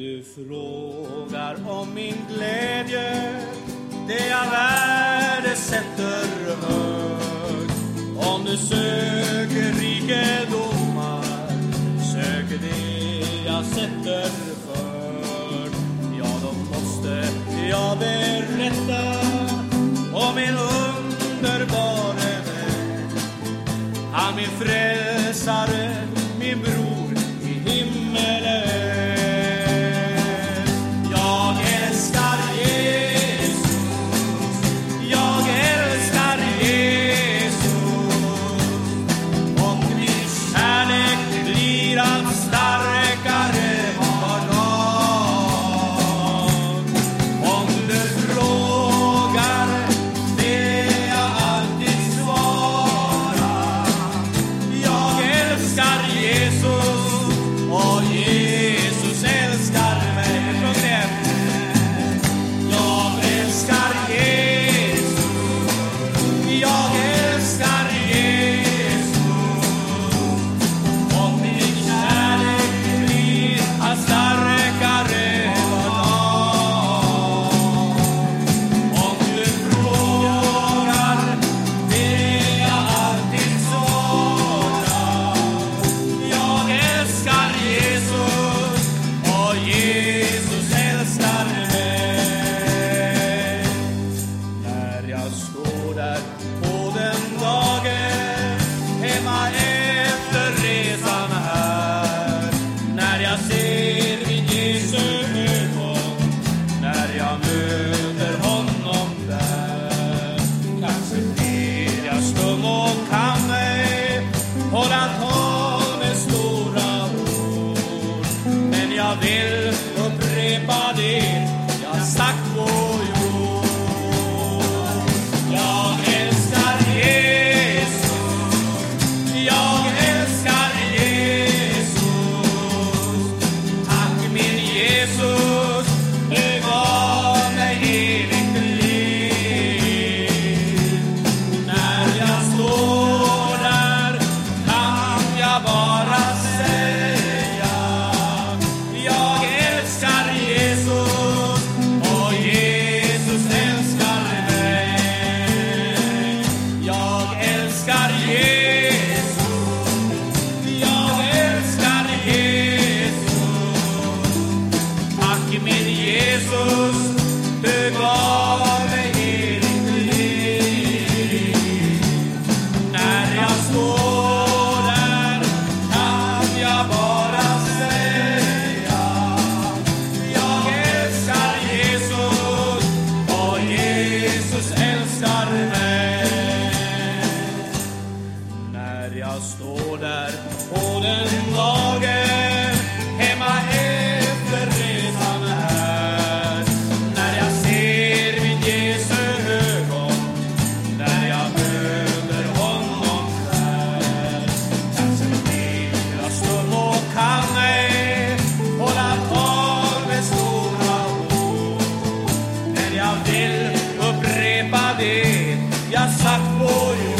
Du frågar om min glädje, det jag värdesätter högt. Om du söker rikedomar, söker det jag sätter för. Ja, då måste jag berätta om min underbara vän. Han min frälsare del icke min Jesus Du gav mig heligt liv. När jag står där kan jag bara säga Jag älskar Jesus och Jesus älskar mig. När jag står där på den dagen jag vill upprepa det. Jag sagt på jord